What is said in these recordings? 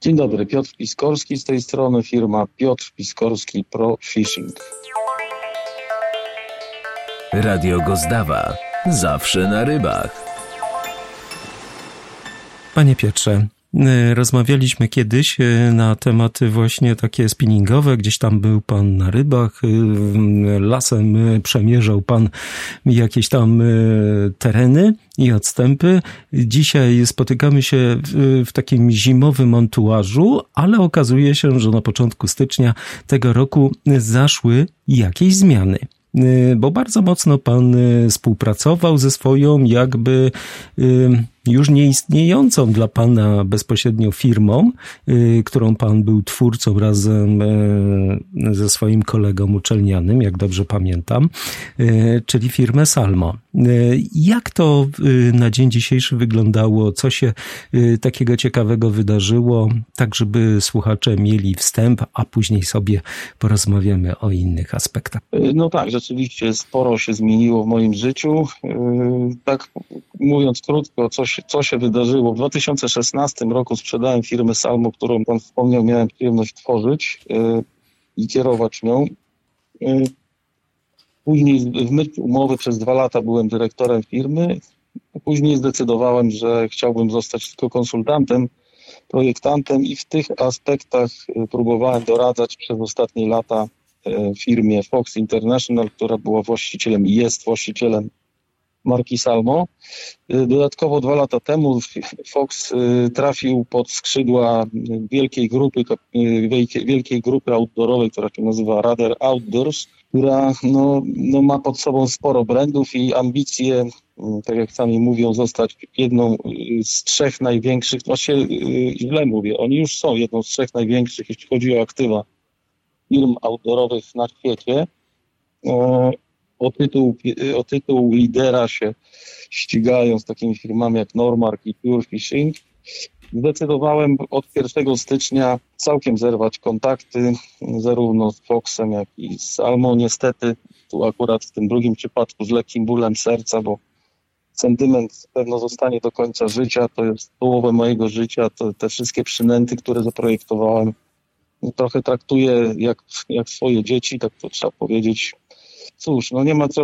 Dzień dobry, Piotr Piskorski z tej strony, firma Piotr Piskorski Pro Fishing. Radio Gozdawa. Zawsze na rybach. Panie Piotrze, rozmawialiśmy kiedyś y, na tematy właśnie takie spinningowe. Gdzieś tam był pan na rybach, y, lasem przemierzał pan jakieś tam tereny i odstępy. Dzisiaj spotykamy się w, takim zimowym montuażu, ale okazuje się, że na początku stycznia tego roku zaszły jakieś zmiany bo bardzo mocno pan współpracował ze swoją jakby już nieistniejącą dla Pana bezpośrednio firmą, y, którą Pan był twórcą razem e, ze swoim kolegą uczelnianym, jak dobrze pamiętam, e, czyli firmę Salmo. E, jak to na dzień dzisiejszy wyglądało? Co się takiego ciekawego wydarzyło, tak żeby słuchacze mieli wstęp, a później sobie porozmawiamy o innych aspektach? No tak, rzeczywiście sporo się zmieniło w moim życiu. Tak mówiąc krótko, coś co się wydarzyło. W 2016 roku sprzedałem firmę Salmo, którą pan wspomniał, miałem przyjemność tworzyć yy, i kierować nią. Yy, później w myśl umowy przez dwa lata byłem dyrektorem firmy. Później zdecydowałem, że chciałbym zostać tylko konsultantem, projektantem i w tych aspektach y, próbowałem doradzać przez ostatnie lata firmie Fox International, która była właścicielem i jest właścicielem marki Salmo. Y, dodatkowo dwa lata temu Fox y, trafił pod skrzydła wielkiej grupy, y, wielkiej grupy outdoorowej, która się nazywa Radar Outdoors, która no, no ma pod sobą sporo brandów i ambicje, tak jak sami mówią, zostać jedną z trzech największych, właściwie źle mówię, oni już są jedną z trzech największych, jeśli chodzi o aktywa firm outdoorowych na świecie. E, o tytuł, o tytuł lidera się ścigają z takimi firmami jak Normark i Pure Fishing. Zdecydowałem od 1 stycznia całkiem zerwać kontakty zarówno z Foxem, jak i z Almo. Niestety tu akurat w tym drugim przypadku z lekkim bólem serca, bo sentyment pewno zostanie do końca życia, to jest połowę mojego życia, to te wszystkie przynęty, które zaprojektowałem, trochę traktuję jak, jak swoje dzieci, tak to trzeba powiedzieć cóż, no nie ma co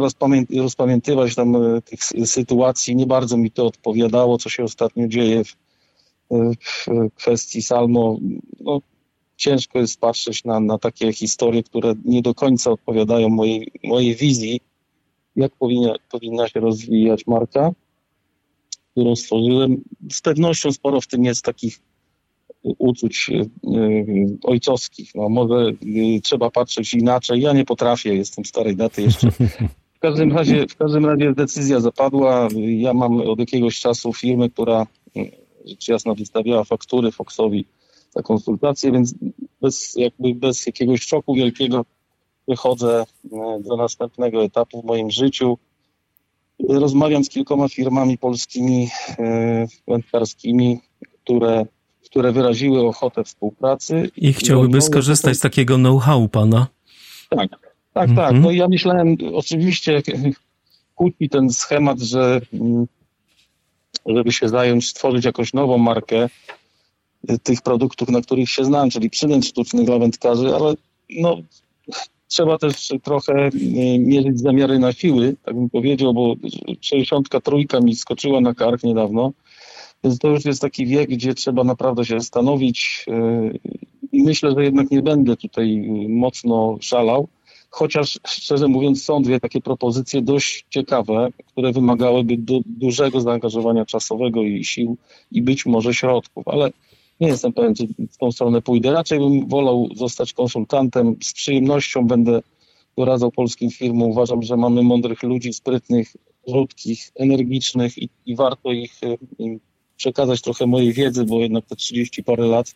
rozpamiętywać tam e, tych sytuacji. Nie bardzo mi to odpowiadało, co się ostatnio dzieje w, w kwestii Salmo. No, ciężko jest patrzeć na, na takie historie, które nie do końca odpowiadają mojej, mojej wizji, jak powinna, powinna się rozwijać marka, którą stworzyłem. Z pewnością sporo w tym jest takich uczuć e, ojcowskich. No, może e, trzeba patrzeć inaczej. Ja nie potrafię, jestem starej daty jeszcze. W każdym razie, w każdym razie decyzja zapadła. Ja mam od jakiegoś czasu firmę, która e, rzecz jasna wystawiała faktury Foxowi za konsultacje, więc bez, jakby bez jakiegoś szoku wielkiego wychodzę do następnego etapu w moim życiu. Rozmawiam z kilkoma firmami polskimi, wędkarskimi, które które wyraziły ochotę współpracy. I chciałyby skorzystać z takiego know-how pana. Tak, tak, tak. Mhm. No i ja myślałem, oczywiście kłóci ten schemat, że mm, żeby się zająć, stworzyć jakąś nową markę y, tych produktów, na których się znam, czyli przynęt sztucznych dla wędkarzy, ale no, trzeba też trochę y, mierzyć zamiary na siły, tak bym powiedział, bo 63 mi skoczyła na kark niedawno więc to już jest taki wiek, gdzie trzeba naprawdę się zastanowić yy, i myślę, że jednak nie będę tutaj mocno szalał. Chociaż szczerze mówiąc, są dwie takie propozycje dość ciekawe, które wymagałyby du dużego zaangażowania czasowego i sił i być może środków, ale nie jestem pewien, czy w tą stronę pójdę. Raczej bym wolał zostać konsultantem. Z przyjemnością będę doradzał polskim firmom. Uważam, że mamy mądrych ludzi, sprytnych, krótkich, energicznych i, i warto ich im przekazać trochę mojej wiedzy, bo jednak te 30 parę lat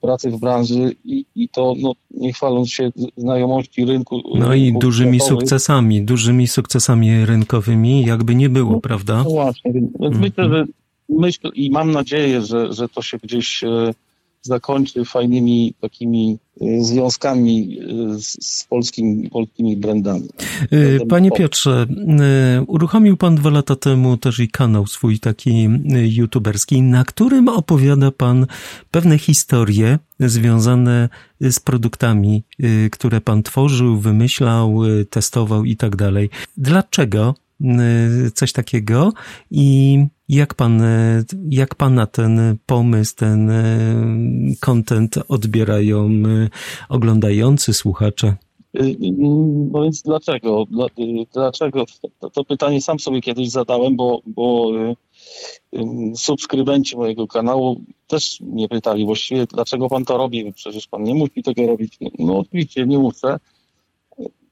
pracy w branży i, i to no, nie chwaląc się znajomości rynku. No i dużymi sukcesami, dużymi sukcesami rynkowymi, jakby nie było, no, prawda? No właśnie, więc mm -hmm. myślę, że myślę i mam nadzieję, że, że to się gdzieś e, zakończy fajnymi takimi y, związkami y, z, polskim, polskimi brandami. Y, panie Piotrze, uruchomił Pan dwa lata temu też i kanał swój taki youtuberski, na którym opowiada Pan pewne historie związane z produktami, które Pan tworzył, wymyślał, testował i tak dalej. Dlaczego coś takiego i jak pan, jak pana ten pomysł, ten content odbierają oglądający, słuchacze? No więc dlaczego? Dlaczego? To, to pytanie sam sobie kiedyś zadałem, bo, bo subskrybenci mojego kanału też mnie pytali właściwie, dlaczego pan to robi? Przecież pan nie musi tego robić. No oczywiście nie muszę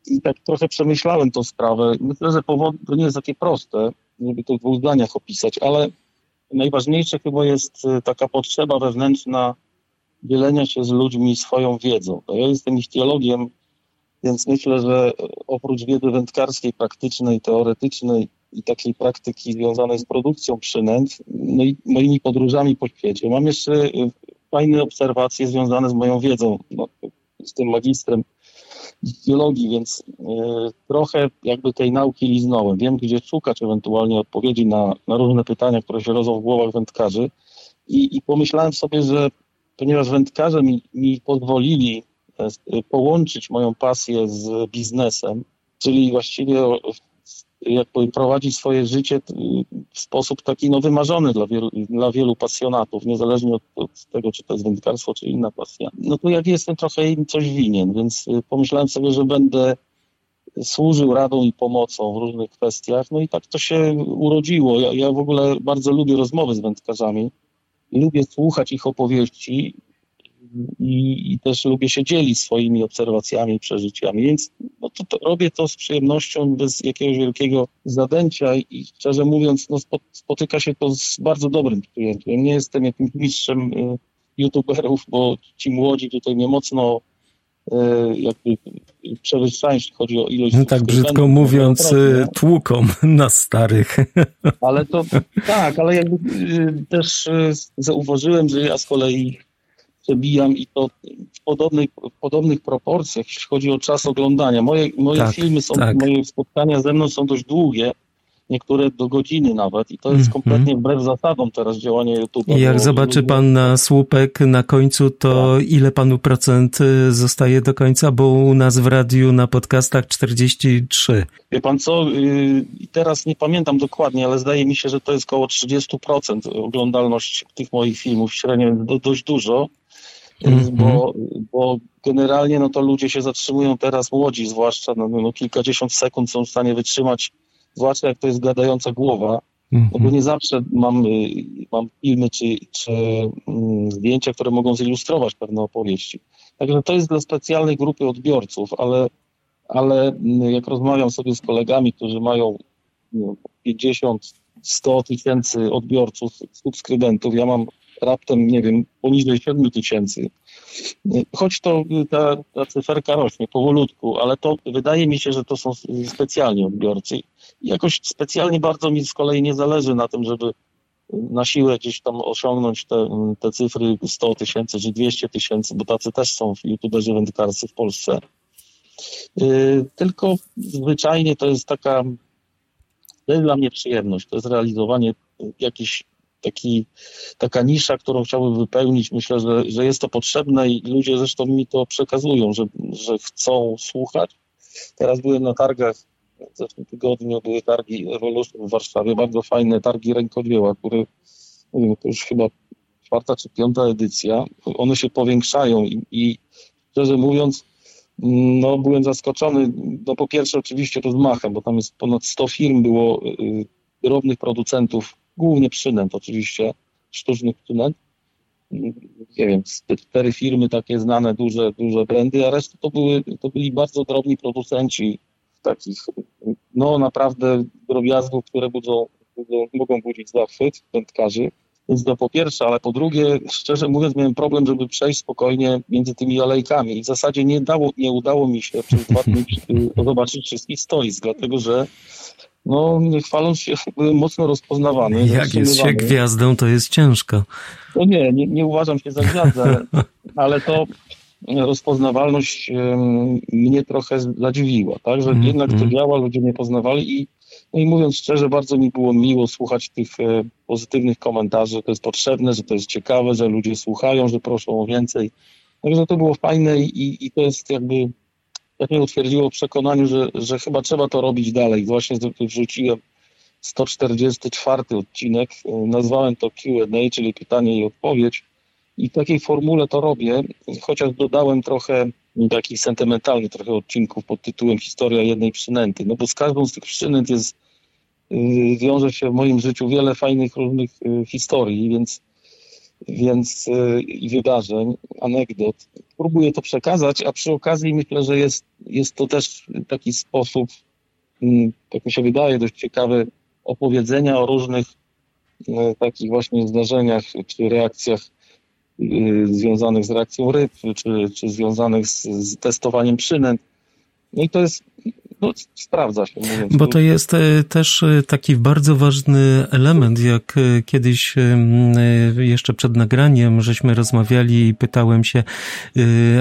i tak trochę przemyślałem tą sprawę. Myślę, że powód to nie jest takie proste, żeby to w dwóch zdaniach opisać, ale najważniejsze chyba jest y, taka potrzeba wewnętrzna dzielenia się z ludźmi swoją wiedzą. Ja jestem ichtiologiem, więc myślę, że oprócz wiedzy wędkarskiej, praktycznej, teoretycznej i takiej praktyki związanej z produkcją przynęt, no i moimi podróżami po świecie, mam jeszcze y, fajne obserwacje związane z moją wiedzą. No, jestem magistrem biologii, więc y, trochę jakby tej nauki liznąłem. Wiem, gdzie szukać ewentualnie odpowiedzi na, na różne pytania, które się rodzą w głowach wędkarzy. I, i pomyślałem sobie, że ponieważ wędkarze mi, mi pozwolili e, połączyć moją pasję z biznesem, czyli właściwie jakby prowadzić swoje życie w sposób taki no, wymarzony dla wielu, dla wielu pasjonatów, niezależnie od, od, tego, czy to jest wędkarstwo, czy inna pasja. No to ja jestem trochę im coś winien, więc y, pomyślałem sobie, że będę służył radą i pomocą w różnych kwestiach. No i tak to się urodziło. Ja, ja w ogóle bardzo lubię rozmowy z wędkarzami. Lubię słuchać ich opowieści i, i, też lubię się dzielić swoimi obserwacjami, przeżyciami, więc no to, to robię to z przyjemnością, bez jakiegoś wielkiego zadęcia i szczerze mówiąc, no spotyka się to z bardzo dobrym przyjęciem. Nie jestem jakimś mistrzem y, youtuberów, bo ci młodzi tutaj mnie mocno y, jakby przewyższają, jeśli chodzi o ilość... No tak brzydko mówiąc, y, tłuką na starych. Ale to tak, ale jakby też zauważyłem, że ja z kolei przebijam i to w, podobnych w podobnych proporcjach, jeśli chodzi o czas oglądania. Moje, moje tak, filmy są, tak. moje spotkania ze mną są dość długie, niektóre do godziny nawet i to jest mm, kompletnie wbrew zasadom teraz działania YouTube. I jak zobaczy pan na słupek na końcu, to tak. ile panu procent y, zostaje do końca, bo u nas w radiu na podcastach 43. Wie pan co, y, teraz nie pamiętam dokładnie, ale zdaje mi się, że to jest około 30% oglądalność tych moich filmów, średnio dość dużo. Mm-hmm. Bo, bo generalnie no to ludzie się zatrzymują teraz, młodzi zwłaszcza, no, no kilkadziesiąt sekund są w stanie wytrzymać, zwłaszcza jak to jest gadająca głowa, mm-hmm. no bo nie zawsze mam, y, mam filmy czy, czy mm, zdjęcia, które mogą zilustrować pewne opowieści. Także to jest dla specjalnej grupy odbiorców, ale, ale mm, jak rozmawiam sobie z kolegami, którzy mają no, 50, 100 tysięcy odbiorców, subskrybentów, ja mam raptem, nie wiem, poniżej 7 tysięcy. Choć to ta, ta cyferka rośnie powolutku, ale to wydaje mi się, że to są specjalni odbiorcy. Jakoś specjalnie bardzo mi z kolei nie zależy na tym, żeby na siłę gdzieś tam osiągnąć te, te cyfry 100 tysięcy czy 200 tysięcy, bo tacy też są youtuberzy wędkarscy w Polsce. Tylko zwyczajnie to jest taka, to jest dla mnie przyjemność, to jest realizowanie jakichś taki, taka nisza, którą chciałbym wypełnić. Myślę, że, że jest to potrzebne i ludzie zresztą mi to przekazują, że, że chcą słuchać. Teraz byłem na targach, w zeszłym tygodniu były targi Evolution w Warszawie, bardzo fajne targi rękodzieła, które to już chyba czwarta czy piąta edycja. One się powiększają i, i szczerze mówiąc, no, byłem zaskoczony, no po pierwsze oczywiście rozmachem, bo tam jest ponad 100 firm było y, drobnych producentów głównie przynęt oczywiście, sztucznych przynęt. Nie wiem, cztery firmy takie znane, duże, duże brandy, a reszta to, były, to byli bardzo drobni producenci takich, no naprawdę drobiazgów, które budzą, budzą, mogą budzić zachwyt wędkarzy. Więc to po pierwsze, ale po drugie, szczerze mówiąc, miałem problem, żeby przejść spokojnie między tymi alejkami. I w zasadzie nie, dało, nie udało mi się przez dwa dni zobaczyć wszystkich stoisk, dlatego że no chwaląc się, mocno rozpoznawany. Jak jest się gwiazdą, to jest ciężko. No nie, nie, nie uważam się za gwiazdę, ale, ale to rozpoznawalność mnie trochę zadziwiła, tak, że mm, jednak to mhm. działa, ludzie mnie poznawali i, no i mówiąc szczerze, bardzo mi było miło słuchać tych e, pozytywnych komentarzy, że to jest potrzebne, że to jest ciekawe, że ludzie słuchają, że proszą o więcej. Także to było fajne i, i to jest jakby mnie utwierdziło w przekonaniu, że, że chyba trzeba to robić dalej. Właśnie wrzuciłem 144 odcinek, nazwałem to Q&A, czyli pytanie i odpowiedź i w takiej formule to robię, chociaż dodałem trochę takich sentymentalnych trochę odcinków pod tytułem Historia jednej przynęty. No bo z każdą z tych przynęt jest, yy, wiąże się w moim życiu wiele fajnych różnych yy, historii, więc więc yy, i wydarzeń, anegdot. Próbuję to przekazać, a przy okazji myślę, że jest, jest to też taki sposób, tak mi się wydaje, dość ciekawy opowiedzenia o różnych takich właśnie zdarzeniach czy reakcjach Y, związanych z reakcją ryb, czy, czy związanych z, z testowaniem przynęt. No i to jest no, sprawdza się. Mówiąc. Bo to jest e, też e, taki bardzo ważny element, jak e, kiedyś jeszcze przed nagraniem żeśmy rozmawiali i pytałem się,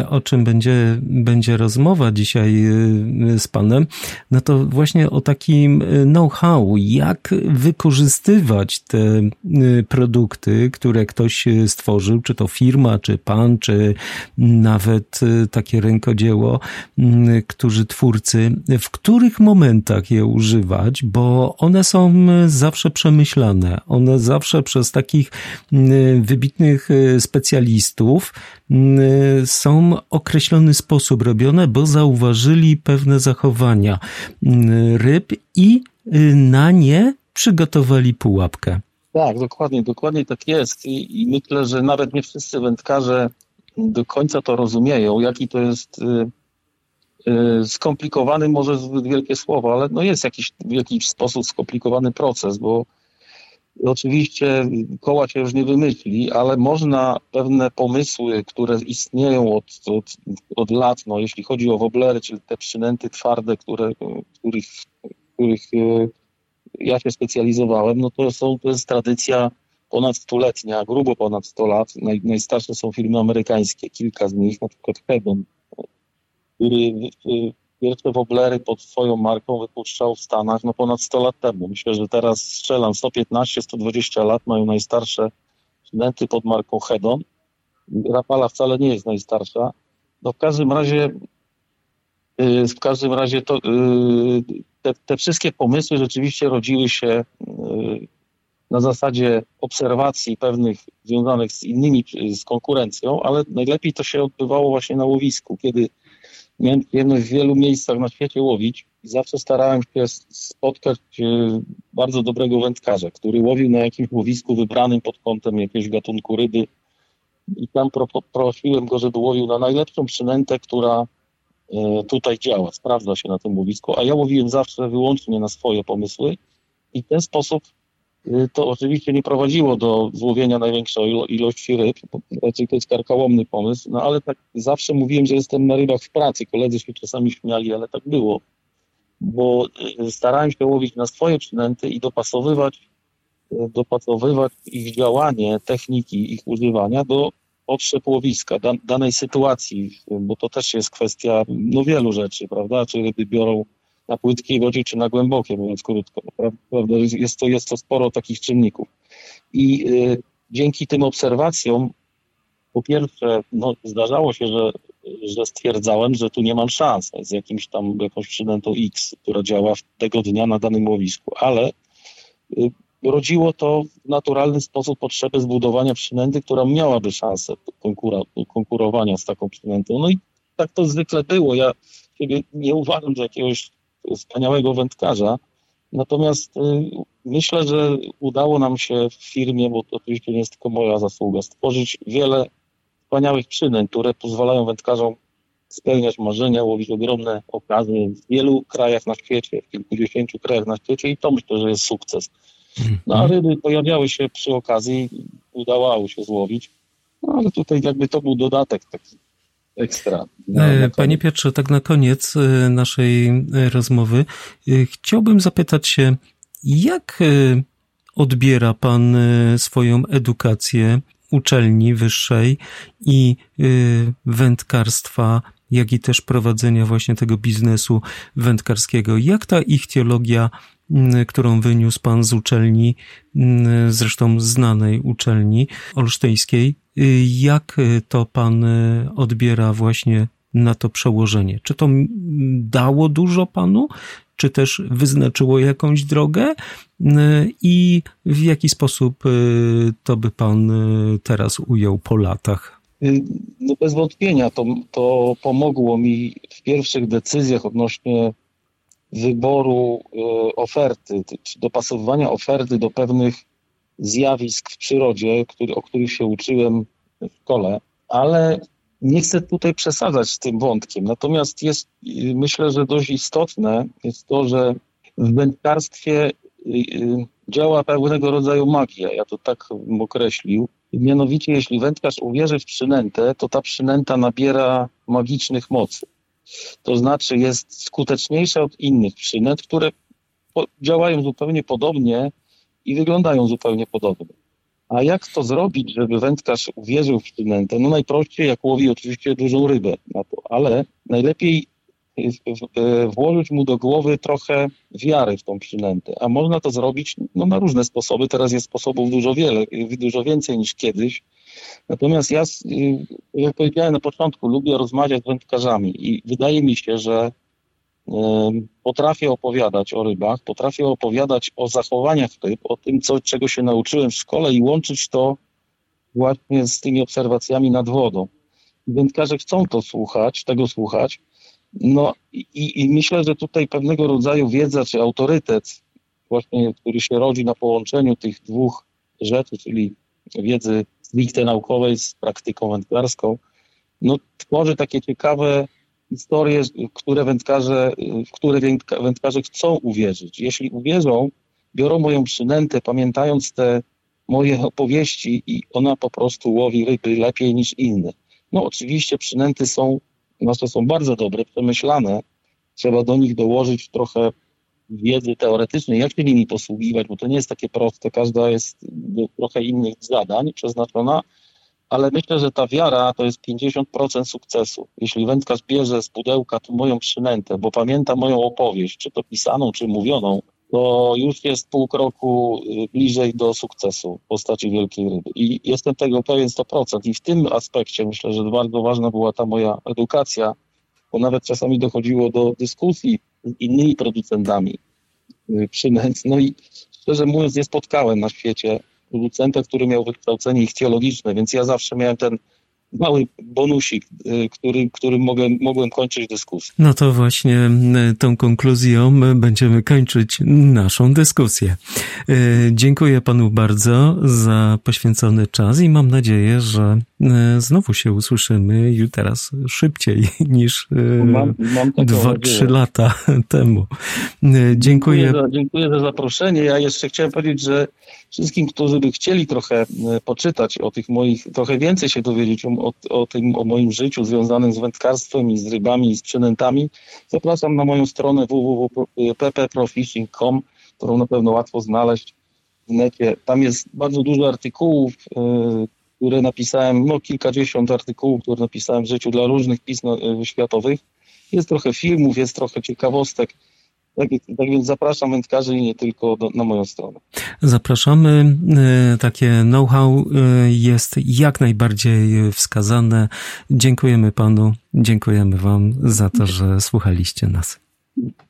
o czym będzie, będzie rozmowa dzisiaj z panem, no to właśnie o takim know-how, jak wykorzystywać te produkty, które ktoś stworzył, czy to firma, czy pan, czy nawet takie rękodzieło, którzy twórcy, w których momentach je używać, bo one są zawsze przemyślane. One zawsze przez takich wybitnych e, specjalistów są określony sposób robione, bo zauważyli pewne zachowania ryb i na nie przygotowali pułapkę. Tak, dokładnie, dokładnie tak jest. I, I, myślę, że nawet nie wszyscy wędkarze do końca to rozumieją, jaki to jest skomplikowany może zbyt wielkie słowo, ale no jest jakiś, w jakiś sposób skomplikowany proces, bo oczywiście koła się już nie wymyśli, ale można pewne pomysły, które istnieją od, od, od lat, no, jeśli chodzi o woblery, czyli te przynęty twarde, które, których, których y, ja się specjalizowałem, no to, są, to jest tradycja ponad stuletnia, grubo ponad 100 lat. Naj, najstarsze są filmy amerykańskie, kilka z nich, na przykład Hedon, który pierwsze woblery pod swoją marką wypuszczał w Stanach no ponad 100 lat temu. Myślę, że teraz strzelam 115-120 lat mają najstarsze przynęty pod marką Hedon. Rapala wcale nie jest najstarsza. No w każdym razie y, w każdym razie to, y, te, te wszystkie pomysły rzeczywiście rodziły się y, na zasadzie obserwacji pewnych związanych z innymi, z konkurencją, ale najlepiej to się odbywało właśnie na łowisku, kiedy miałem przyjemność w wielu miejscach na świecie łowić i zawsze starałem się spotkać e, bardzo dobrego wędkarza, który łowił na jakimś łowisku wybranym pod kątem jakiegoś gatunku ryby. I tam pro, prosiłem go, żeby łowił na najlepszą przynętę, która e, tutaj działa, sprawdza się na tym łowisku, a ja łowiłem zawsze wyłącznie na swoje pomysły i w ten sposób to oczywiście nie prowadziło do złowienia największej ilości ryb, raczej to jest karkołomny pomysł, no ale tak zawsze mówiłem, że jestem na rybach w pracy. Koledzy się czasami śmiali, ale tak było, bo y, starałem się łowić na swoje przynęty i dopasowywać, y, dopasowywać ich działanie, techniki ich używania do potrzeb łowiska, danej sytuacji, bo to też jest kwestia no, wielu rzeczy, prawda? Czy ryby biorą na płytkiej wodzie czy na głębokiej, mówiąc krótko. Prawda? Jest, to, jest to sporo takich czynników. I y, dzięki tym obserwacjom, po pierwsze, no, zdarzało się, że, że stwierdzałem, że tu nie mam szans z jakimś tam, jakąś przynętą X, która działa tego dnia na danym łowisku, ale y, rodziło to w naturalny sposób potrzebę zbudowania przynęty, która miałaby szansę konkurowania z taką przynętą. No i tak to zwykle było. Ja nie uważam za jakiegoś wspaniałego wędkarza. Natomiast y, myślę, że udało nam się w firmie, bo to oczywiście nie jest tylko moja zasługa, stworzyć wiele wspaniałych przynęt, które pozwalają wędkarzom spełniać marzenia, łowić ogromne okazy w wielu krajach na świecie, w kilkudziesięciu krajach na świecie i to myślę, że jest sukces. No a ryby pojawiały się przy okazji, udawało się złowić, no ale tutaj jakby to był dodatek taki ekstra. Panie Piotrze, tak na koniec naszej rozmowy chciałbym zapytać się, jak odbiera Pan swoją edukację uczelni wyższej i wędkarstwa jak i też prowadzenia właśnie tego biznesu wędkarskiego. Jak ta ich teologia, mm, którą wyniósł pan z uczelni, zresztą znanej uczelni olsztyńskiej, jak to pan y, odbiera właśnie na to przełożenie? Czy to dało dużo panu, czy też wyznaczyło jakąś drogę y, i w jaki sposób to by pan teraz ujął po latach? Y, no bez wątpienia to, to pomogło mi w pierwszych decyzjach odnośnie wyboru y, oferty, czy dopasowywania oferty do pewnych zjawisk w przyrodzie, który, o których się uczyłem w szkole, ale nie chcę tutaj przesadzać z tym wątkiem. Natomiast jest, y, myślę, że dość istotne jest to, że w wędkarstwie działa pewnego rodzaju magia. Ja to tak bym określił. Mianowicie, jeśli wędkarz uwierzy w przynętę, to ta przynęta nabiera magicznych mocy. To znaczy jest skuteczniejsza od innych przynęt, które działają zupełnie podobnie i wyglądają zupełnie podobnie. A jak to zrobić, żeby wędkarz uwierzył w przynętę? No najprościej, jak łowi oczywiście dużą rybę na to, ale najlepiej E, włożyć mu do głowy trochę wiary w tą przynętę. A można to zrobić no, na różne sposoby. Teraz jest sposobów dużo, wiele, dużo więcej niż kiedyś. Natomiast ja, jak powiedziałem na początku, lubię rozmawiać z wędkarzami i wydaje mi się, że potrafię opowiadać o rybach, potrafię opowiadać o zachowaniach ryb, o tym, co, czego się nauczyłem w szkole i łączyć to właśnie z tymi obserwacjami nad wodą. Wędkarze chcą to słuchać, tego słuchać, no i, i myślę, że tutaj pewnego rodzaju wiedza czy autorytet, właśnie, który się rodzi na połączeniu tych dwóch rzeczy, czyli wiedzy stricte naukowej z praktyką wędkarską, no, tworzy takie ciekawe historie, które wędkarze, w które wędkarze chcą uwierzyć. Jeśli uwierzą, biorą moją przynętę, pamiętając te moje opowieści i ona po prostu łowi ryby lepiej niż inne. No oczywiście przynęty są nasze są bardzo dobre, przemyślane. Trzeba do nich dołożyć trochę wiedzy teoretycznej, jak się nimi posługiwać, bo to nie jest takie proste. Każda jest do trochę innych zadań przeznaczona, ale myślę, że ta wiara to jest 50% sukcesu. Jeśli wędkarz bierze z pudełka tu moją przynętę, bo pamięta moją opowieść, czy to pisaną, czy mówioną, to już jest pół kroku y, bliżej do sukcesu w postaci wielkiej ryby. I jestem tego pewien 100%. I w tym aspekcie myślę, że bardzo ważna była ta moja edukacja, bo nawet czasami dochodziło do dyskusji z innymi producentami y, przynęt. No i szczerze mówiąc, nie spotkałem na świecie producenta, który miał wykształcenie ichtiologiczne, więc ja zawsze miałem ten mały bonusik, y, który, którym mogłem, mogłem kończyć dyskusję. No to właśnie y, tą konkluzją będziemy kończyć naszą dyskusję. Y, dziękuję panu bardzo za poświęcony czas i mam nadzieję, że znowu się usłyszymy już teraz szybciej niż dwa, trzy lata temu. Dziękuję. Dziękuję za, dziękuję za zaproszenie. Ja jeszcze chciałem powiedzieć, że wszystkim, którzy by chcieli trochę poczytać o tych moich, trochę więcej się dowiedzieć o, o, tym, o moim życiu związanym z wędkarstwem i z rybami i z przynętami, zapraszam na moją stronę www.ppprofishing.com, którą na pewno łatwo znaleźć w necie. Tam jest bardzo dużo artykułów, e, które napisałem, no kilkadziesiąt artykułów, które napisałem w życiu dla różnych pism e, światowych. Jest trochę filmów, jest trochę ciekawostek tak, tak więc zapraszam wędkarzy i nie tylko do, na moją stronę. Zapraszamy. E, takie know-how e, jest jak najbardziej wskazane. Dziękujemy panu, dziękujemy wam za to, że słuchaliście nas.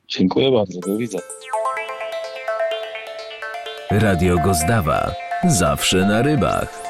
Dziękuję bardzo. Do widzenia. Radio Gozdawa. Zawsze na rybach.